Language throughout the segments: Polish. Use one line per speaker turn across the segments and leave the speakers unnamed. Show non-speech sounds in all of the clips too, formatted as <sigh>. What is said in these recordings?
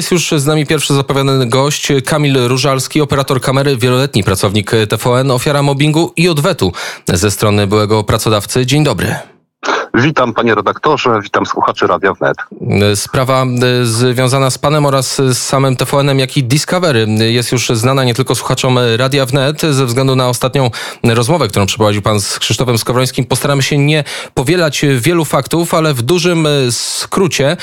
Jest już z nami pierwszy zapowiadany gość, Kamil Różalski, operator kamery, wieloletni pracownik TVN, ofiara mobbingu i odwetu ze strony byłego pracodawcy. Dzień dobry.
Witam panie redaktorze, witam słuchaczy Radia Wnet.
Sprawa e, związana z panem oraz z samym TVN-em, jak i Discovery jest już znana nie tylko słuchaczom Radia Wnet ze względu na ostatnią rozmowę, którą przeprowadził pan z Krzysztofem Skowrońskim. Postaramy się nie powielać wielu faktów, ale w dużym skrócie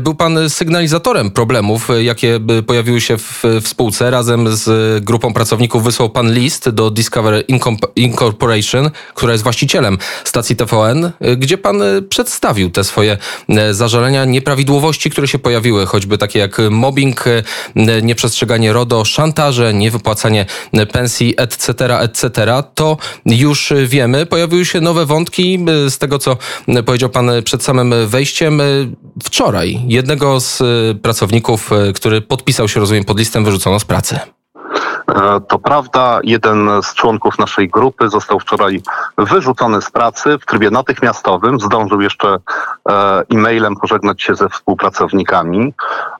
był pan sygnalizatorem problemów, jakie pojawiły się w, w spółce. Razem z grupą pracowników wysłał pan list do Discovery Incorporation, która jest właścicielem stacji TVN, gdzie pan pan e, przedstawił te swoje e, zażalenia, nieprawidłowości, które się pojawiły, choćby takie jak mobbing, e, nieprzestrzeganie RODO, szantaże, niewypłacanie pensji, etc., etc., to już wiemy. Pojawiły się nowe wątki z tego, co powiedział pan przed samym wejściem. Wczoraj jednego z pracowników, który podpisał się, rozumiem, pod listem, wyrzucono z pracy.
E, to prawda, jeden z członków naszej grupy został wczoraj wyrzucony z pracy w trybie natychmiastowym. Zdążył jeszcze e, e-mailem pożegnać się ze współpracownikami.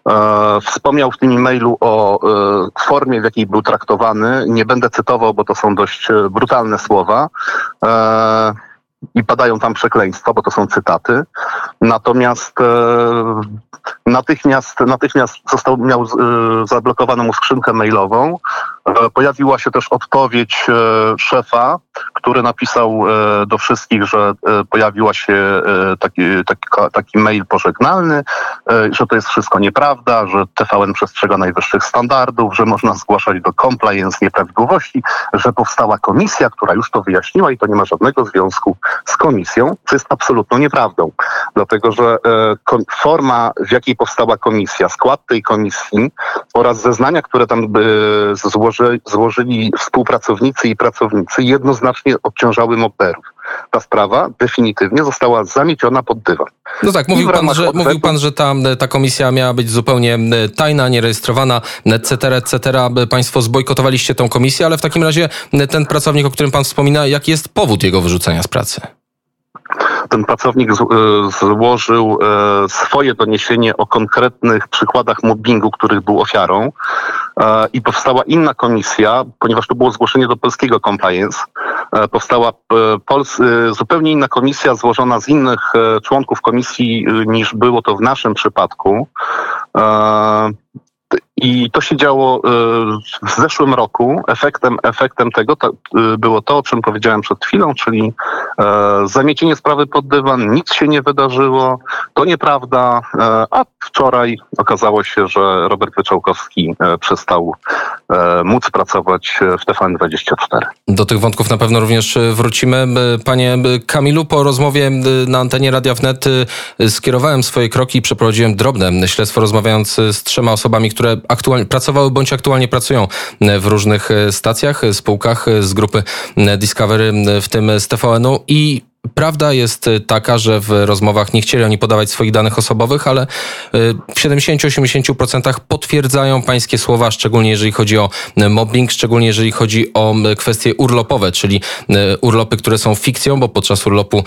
E, wspomniał w tym e-mailu o formie, w jakiej był traktowany. Nie będę cytował, bo to są dość brutalne słowa i padają tam przekleństwa, bo to są cytaty. Natomiast e, natychmiast, natychmiast został, miał e, zablokowaną mu skrzynkę mailową. E, pojawiła się też odpowiedź e, szefa, który napisał e, do wszystkich, że e, pojawiła się taki, taki, taki mail pożegnalny, że to jest wszystko nieprawda, że TVN przestrzega najwyższych standardów, że można zgłaszać do compliance nieprawidłowości, że powstała komisja, która już to wyjaśniła i to nie ma żadnego związku z komisją, co jest absolutną nieprawdą. Dlatego, że e, forma, w jakiej powstała komisja, skład tej komisji oraz zeznania, które tam e, złoży, złożyli współpracownicy i pracownicy, jednoznacznie obciążały mobberów. Ta sprawa definitywnie została zamieciona pod dywan.
No tak, mówił pan, że, mówił pan, że ta, ta komisja miała być zupełnie tajna, nierejestrowana, etc., etc. Państwo zbojkotowaliście tą komisję, ale w takim razie ten pracownik, o którym pan wspomina, jaki jest powód jego wyrzucenia z pracy?
Ten pracownik e, złożył e, swoje doniesienie o konkretnych przykładach mobbingu, których był ofiarą e, i powstała inna komisja, ponieważ to było zgłoszenie do polskiego compliance, powstała zupełnie inna komisja złożona z innych członków komisji niż było to w naszym przypadku. I to się działo y, w zeszłym roku. Efektem, efektem tego to, y, było to, o czym powiedziałem przed chwilą, czyli e, zamiecienie sprawy pod dywan, nic się nie wydarzyło, to nieprawda, e, a wczoraj okazało się, że Robert Wyczałkowski e, przestał móc pracować w TVN24.
Do tych wątków na pewno również wrócimy. Panie Kamilu, po rozmowie na antenie Radia Wnet skierowałem swoje kroki i przeprowadziłem drobne śledztwo, rozmawiając z trzema osobami, które aktualnie, pracowały bądź aktualnie pracują w różnych e, stacjach, e, spółkach e, z grupy Discovery, w tym z TVN-u i Prawda jest taka, że w rozmowach nie chcieli oni podawać swoich danych osobowych, ale w 70-80% potwierdzają pańskie słowa, szczególnie jeżeli chodzi o mobbing, szczególnie jeżeli chodzi o kwestie urlopowe, czyli urlopy, które są fikcją, bo podczas urlopu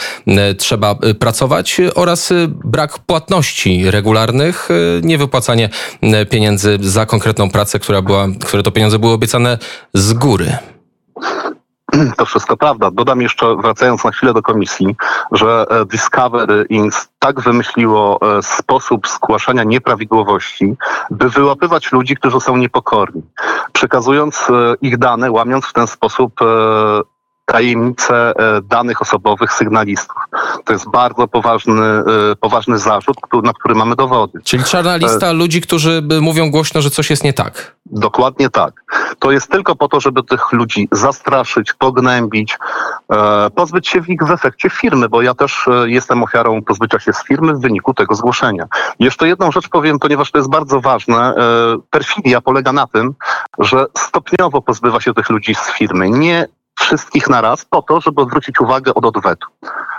trzeba pracować oraz brak płatności regularnych, niewypłacanie pieniędzy za konkretną pracę, która była, które to pieniądze były obiecane z góry. <clears throat>
To wszystko prawda. Dodam jeszcze, wracając na chwilę do komisji, że e, Discovery Inc. tak wymyśliło e, sposób zgłaszania nieprawidłowości, by wyłapywać ludzi, którzy są niepokorni. Przekazując e, ich dane, łamiąc w ten sposób tajemnice danych osobowych sygnalistów. To jest bardzo poważny, poważny zarzut, na który mamy dowody.
Czyli czarna lista ludzi, którzy mówią głośno, że coś jest nie tak.
Dokładnie tak. To jest tylko po to, żeby tych ludzi zastraszyć, pognębić, e, pozbyć się w nich w efekcie firmy, bo ja też e, jestem ofiarą pozbycia się z firmy w wyniku tego zgłoszenia. Jeszcze jedną rzecz powiem, ponieważ to jest bardzo ważne. E, perfidia polega na tym, że stopniowo pozbywa się tych ludzi z firmy. Nie wszystkich naraz po to, żeby odwrócić uwagę od odwetu.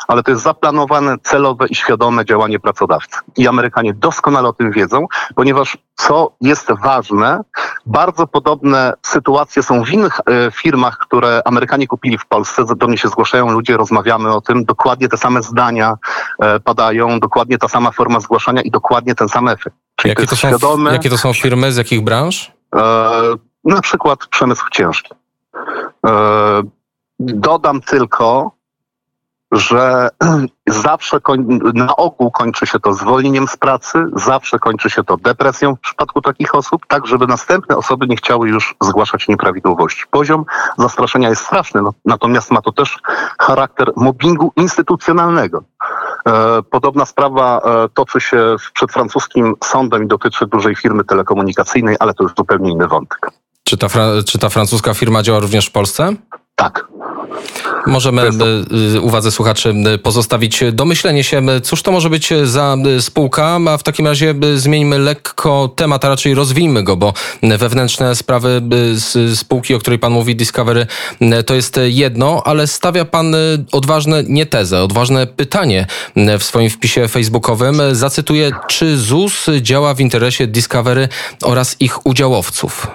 Ale to jest zaplanowane, celowe i świadome działanie pracodawcy. I Amerykanie doskonale o tym wiedzą, ponieważ co jest ważne, bardzo podobne sytuacje są w innych e, firmach, które Amerykanie kupili w Polsce. Do mnie się zgłaszają ludzie, rozmawiamy o tym. Dokładnie te same zdania e, padają, dokładnie ta sama forma zgłaszania i dokładnie ten sam efekt. Czyli
Jakie
to
to, są,
świadome,
jakie to są firmy, z jakich branż?
e, na przykład przemysł ciężki. E, dodam tylko, że <clears throat> zawsze na ogół kończy się to zwolnieniem z pracy, zawsze kończy się to depresją w przypadku takich osób, tak żeby następne osoby nie chciały już zgłaszać nieprawidłowości. Poziom zastraszenia jest straszny, no, natomiast ma to też charakter mobbingu instytucjonalnego. E, Podobna sprawa e, toczy się przed francuskim sądem i dotyczy dużej firmy telekomunikacyjnej, ale to już zupełnie inny wątek.
Czy ta, czy ta francuska firma działa również w Polsce?
Tak,
Możemy y, y, uwadze słuchaczy y, pozostawić domyślenie się, cóż to może być za spółka, a w takim razie zmieńmy lekko temat, a raczej rozwijmy go, bo wewnętrzne sprawy z spółki, o której pan mówi, Discovery, to jest jedno, ale stawia pan odważne, nie tezę, odważne pytanie w swoim wpisie facebookowym. Zacytuję, czy ZUS działa w interesie Discovery oraz ich udziałowców?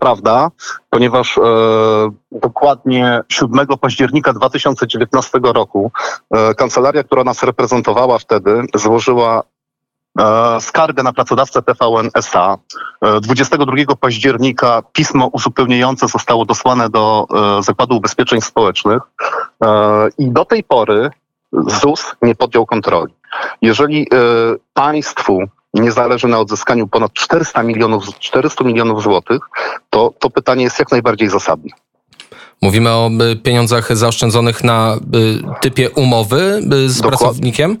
Prawda, ponieważ e, dokładnie 7 października 2019 roku e, kancelaria, która nas reprezentowała wtedy, złożyła e, skargę na pracodawcę TVN SA. E, 22 października pismo uzupełniające zostało dosłane do e, Zakładu Ubezpieczeń Społecznych e, i do tej pory ZUS nie podjął kontroli. Jeżeli e, państwu nie zależy na odzyskaniu ponad 400 milionów, 400 milionów złotych, to to pytanie jest jak najbardziej zasadne.
Mówimy o y, pieniądzach zaoszczędzonych na y, typie umowy y, z
Dokład-
pracownikiem?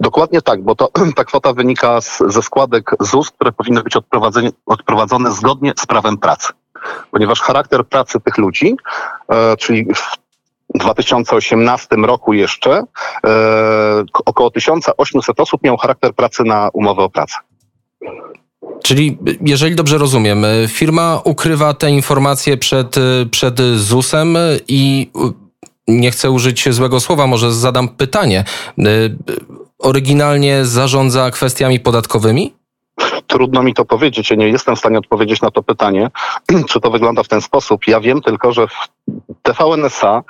Dokładnie tak, bo to, <clears throat> ta kwota wynika z, ze składek ZUS, które powinny być odprowadzone zgodnie z prawem pracy. Ponieważ charakter pracy tych ludzi, e, czyli w 2018 roku jeszcze e, około 1800 osób miało charakter pracy na umowę o pracę.
Czyli, jeżeli dobrze rozumiem, y, firma ukrywa te informacje przed, y, przed ZUS-em i y, nie chcę użyć złego słowa, może zadam pytanie. Oryginalnie zarządza kwestiami podatkowymi?
Trudno mi to powiedzieć, ja nie jestem w stanie odpowiedzieć na to pytanie, <clears throat> czy to wygląda w ten sposób. Ja wiem tylko, że w TVN SA e,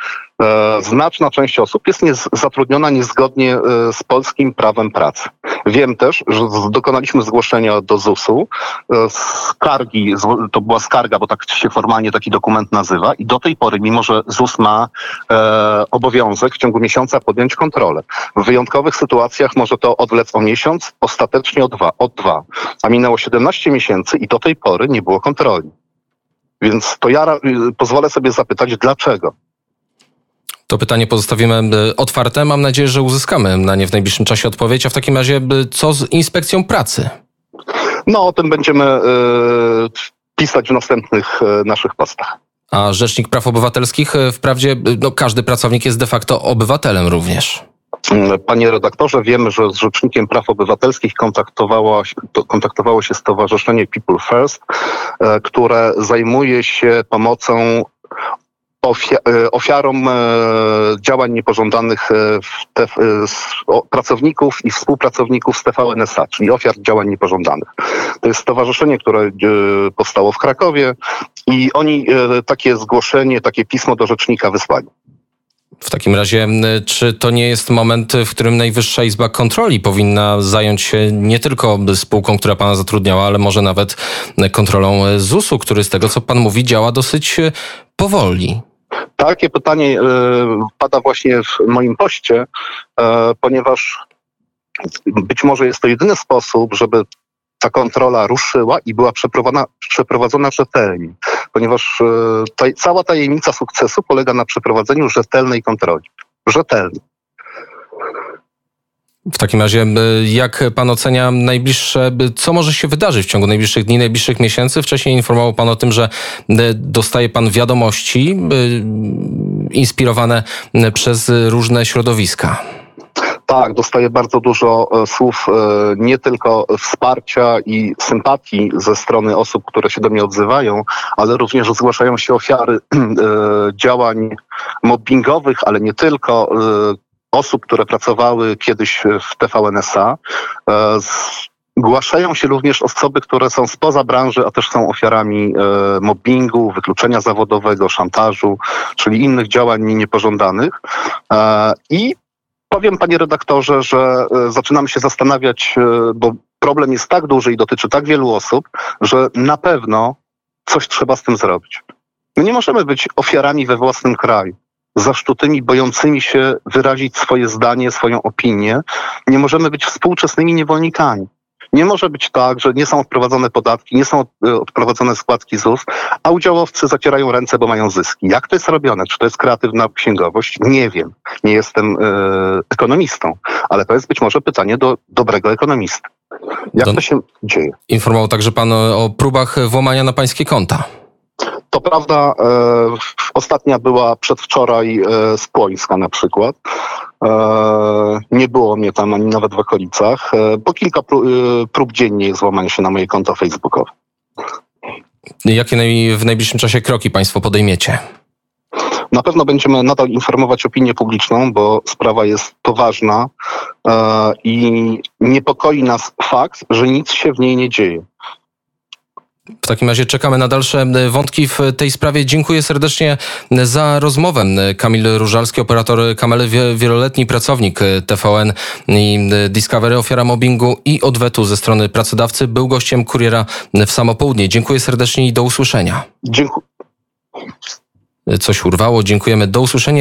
znaczna część osób jest nie, zatrudniona niezgodnie e, z polskim prawem pracy. Wiem też, że dokonaliśmy zgłoszenia do ZUS-u, e, skargi, to była skarga, bo tak się formalnie taki dokument nazywa i do tej pory, mimo że ZUS ma e, obowiązek w ciągu miesiąca podjąć kontrolę, w wyjątkowych sytuacjach może to odwlec o miesiąc, ostatecznie o dwa, o dwa. A minęło 17 miesięcy i do tej pory nie było kontroli. Więc to ja y, pozwolę sobie zapytać, dlaczego?
To pytanie pozostawimy y, otwarte. Mam nadzieję, że uzyskamy na nie w najbliższym czasie odpowiedź. A w takim razie, y, co z inspekcją pracy?
No, o tym będziemy y, pisać w następnych y, naszych postach.
A Rzecznik Praw Obywatelskich, wprawdzie no, każdy pracownik jest de facto obywatelem również.
Mm, Panie redaktorze, wiemy, że z Rzecznikiem Praw Obywatelskich kontaktowało, kontaktowało się Stowarzyszenie People First, e, które zajmuje się pomocą e, ofiarom e, działań niepożądanych e, e, pracowników i współpracowników z TVN SA, czyli ofiar działań niepożądanych. To jest stowarzyszenie, które e, powstało w Krakowie i oni e, takie zgłoszenie, takie pismo do Rzecznika wysłali.
W takim razie, czy to nie jest moment, w którym Najwyższa Izba Kontroli powinna zająć się nie tylko spółką, która pana zatrudniała, ale może nawet kontrolą ZUS-u, który z tego, co pan mówi, działa dosyć powoli?
Takie pytanie e, pada właśnie w moim poście, e, ponieważ być może jest to jedyny sposób, żeby ta kontrola ruszyła i była przeprowadzona, przeprowadzona rzetelnie, ponieważ e, cała tajemnica sukcesu polega na przeprowadzeniu rzetelnej kontroli. Rzetelnej.
W takim razie, y, jak pan ocenia najbliższe, y, co może się wydarzyć w ciągu najbliższych dni, najbliższych miesięcy? Wcześniej informował pan o tym, że y, dostaje pan wiadomości inspirowane przez różne środowiska.
Tak, dostaję bardzo dużo e, słów e, nie tylko wsparcia i sympatii ze strony osób, które się do mnie odzywają, ale również zgłaszają się ofiary <clears throat> e, działań mobbingowych, ale nie tylko e, osób, które pracowały kiedyś w TVN SA. E, Zgłaszają się również osoby, które są spoza branży, a też są ofiarami e, mobbingu, wykluczenia zawodowego, szantażu, czyli innych działań niepożądanych. E, I Powiem, panie redaktorze, że e, zaczynam się zastanawiać, bo problem jest tak duży i dotyczy tak wielu osób, że na pewno coś trzeba z tym zrobić. My nie możemy być ofiarami we własnym kraju. Zaszczutymi, bojącymi się wyrazić swoje zdanie, swoją opinię. Nie możemy być współczesnymi niewolnikami. Nie może być tak, że nie są odprowadzone podatki, nie są e, odprowadzone składki ZUS, a udziałowcy zacierają ręce, bo mają zyski. Jak to jest robione? Czy to jest kreatywna księgowość? Nie wiem. Nie jestem e, ekonomistą, ale to jest być może pytanie do dobrego ekonomisty. Jak
Don-
to się dzieje?
Informował także pan o, o próbach włamania na pańskie konta.
To prawda, e, ostatnia była przedwczoraj e, z Płońska na przykład. E, nie było mnie tam ani nawet w okolicach, e, bo kilka pró- e, prób dziennie jest złamania się na moje konto facebookowe.
Jakie naj, w najbliższym czasie kroki państwo podejmiecie?
Na pewno będziemy nadal informować opinię publiczną, bo sprawa jest poważna e, i niepokoi nas fakt, że nic się w niej nie dzieje.
W takim razie czekamy na dalsze e, wątki w tej sprawie. Dziękuję serdecznie za rozmowę. Kamil Różalski, operator Kamely, wie- wieloletni pracownik e, TVN i e, Discovery, ofiara mobbingu i odwetu ze strony pracodawcy, był gościem kuriera w samo południe. Dziękuję serdecznie i do usłyszenia.
Dziękuję.
Coś urwało. Dziękujemy. Do usłyszenia.